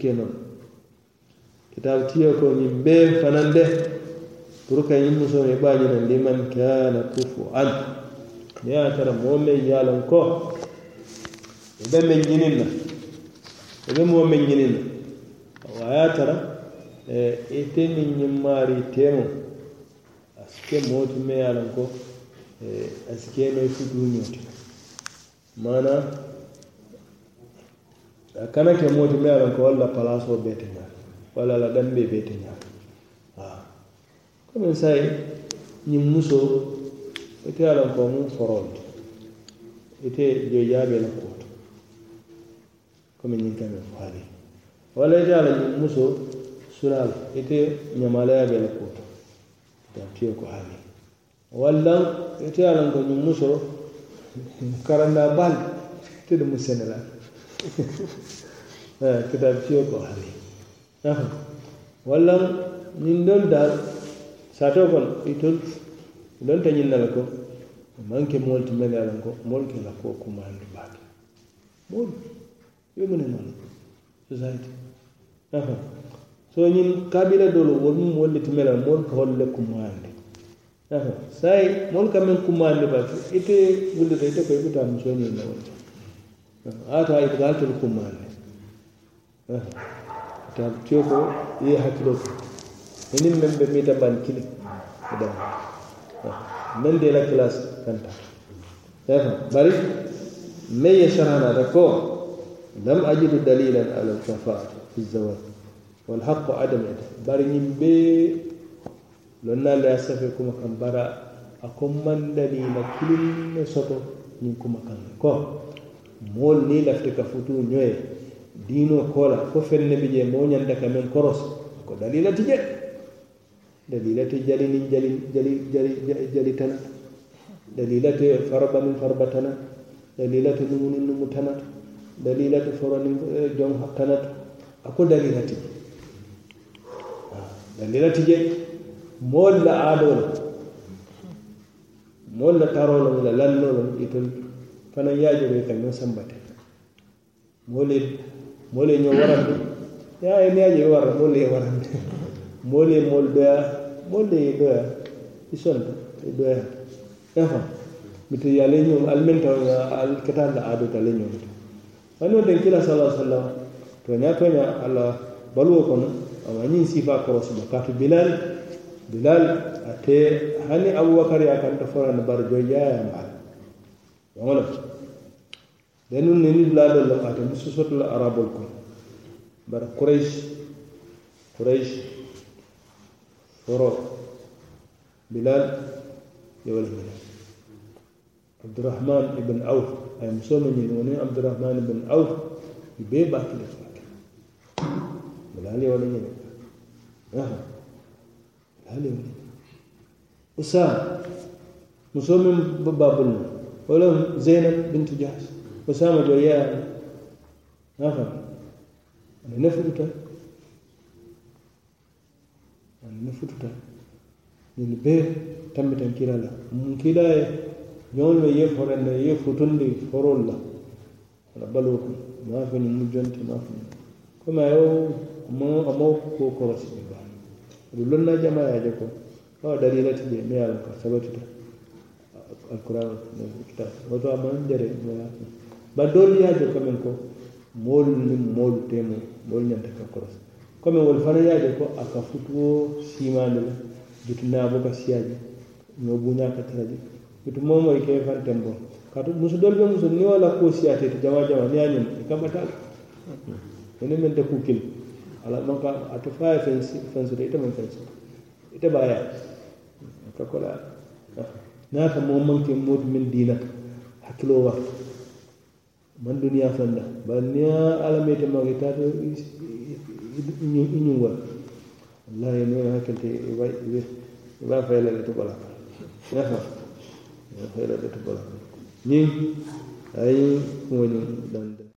ke noon kitabu tiyo ko ñiŋ bee fanande pour que ñiŋ musoo i baa ñinaŋ liman kana kufu an. Ne ye a tara ye a loŋ ko be meŋ ñiniŋ na be moo meŋ ñiniŋ na a ye tara tara ite ni ñiŋ maari teemo a si ke moo ti a ko a si ke no fu futuu ñoo ti maanaam a kana ke moti me alan ko walla palaso bete nya? Walla la dambe bete nya? Ha. Comme sai ni muso ite alan ko mun forol ite jo yabe la ko comme ni kan ko hali walla ite ni muso sural ite nyamala yabe la ko da tiyo ko hali. Walla ite alan ko ni muso karanda bal te dum senela. Kitaab tiyo ko ali walla ñiŋ doolu daal saatoo kono itol lonta ñiŋ na le ko maŋ ke moolu ti melu ye a loŋ ko moolu ke la kuwo kumaandi baake moolu yo mu ne noonu society so ñiŋ kabila doolu wolu mu moolu le ti melu la moolu ka wolu le kumaandi saayi moolu ka meŋ kumaandi baake ite wulita ite ko i butaa musoo ñiŋ na wolu ata ibgal tol kummande tan tiyo ko ye hakkilo ko enin men ɓe mita ban kili ɗam men de la classe kanta efa bari me ye saranata ko lam ajidu dalilan ala alkafaat fi zawaj walhaqqu adam ete bari ñim ɓe lonnalle a safe kuma kan bara a kommandani na kilinne soto ñin kuma kan ko moolu niŋ i lafita ka futuu ñoye. Diinoo koo la fo feŋ ne bi jee moo ñanta ka meŋ korosi ko dalila ti je dalila ti jali jali jali jali tana. Dalila ti farba niŋ farba tana. Dalila ti numu niŋ numu tana. Dalila ti foro niŋ eh, jom tana. A ko dalila ti ah, je dalila moolu la aadoo la moolu la taroo la la lannoo la itol fanaŋ ye a ka ñoo sambate moolu ye moolu ye ɲɔŋ warandi ye a ye niŋ ye a je warra moolu ye warandi moolu ye moolu doya moolu ye e doya i sonta i e doya. E fa mite ye ale ɲɔŋ ali meŋ taŋ ali ka taa la aado ta ale ɲɔŋ ta wani wo denkila sala sallam tooñaa toña alla baluwo kono ama ñiŋ sifa koro ba kaatu bilal. Bilal ate hani abubakar ye a kanta fo na bari joyiyaya maa wala denu ni lalo la ka musu sotu la arabol ko bar quraish quraish foro bilal yawal bilal abdurrahman ibn auf ay muso min woni abdurrahman ibn auf be ba ki bilal yawal ni aha bilal yawal usama muso min babul ولم زينب بنت جحش أسامة جويا نافع أنا نفتت أنا نفتت من بير تم تنكيلا لا من كلا يوم يفر أن يفتن لي فرول لا أنا بلوك ما في نمجنت ما في كما يو ما أمو كو كرسي بان لنا جماعة جكو أو دليلة جميعا كسبتها alkuran kitab woto a man jere ba doolu ye a kamen ko moolu niŋ moolu teemu moolu ñanta ka korosi comme wolu fana ye ko a ka futuo siimaandi le jutu naabo ka siyaji ñoo buuñaa ka tara jutu moo ke fan tembo. Kaatu musu doolu be musu ni wala la siyaatee ti jama jama niŋ a i ka bataa le ene meŋ te kuu ala man ka ate fo a ye feŋ ite meŋ feŋ soto ite baayaa ka naata moo maŋ ke mootu diinata hakkiloo warta maŋ duniyaa fanda bari niŋ ye ala taata i ñuŋ wallahi niŋ hakkilite i be a fayi la le to bala yaa fa a le to bala ñiŋ a ye kuŋo ñiŋ dandi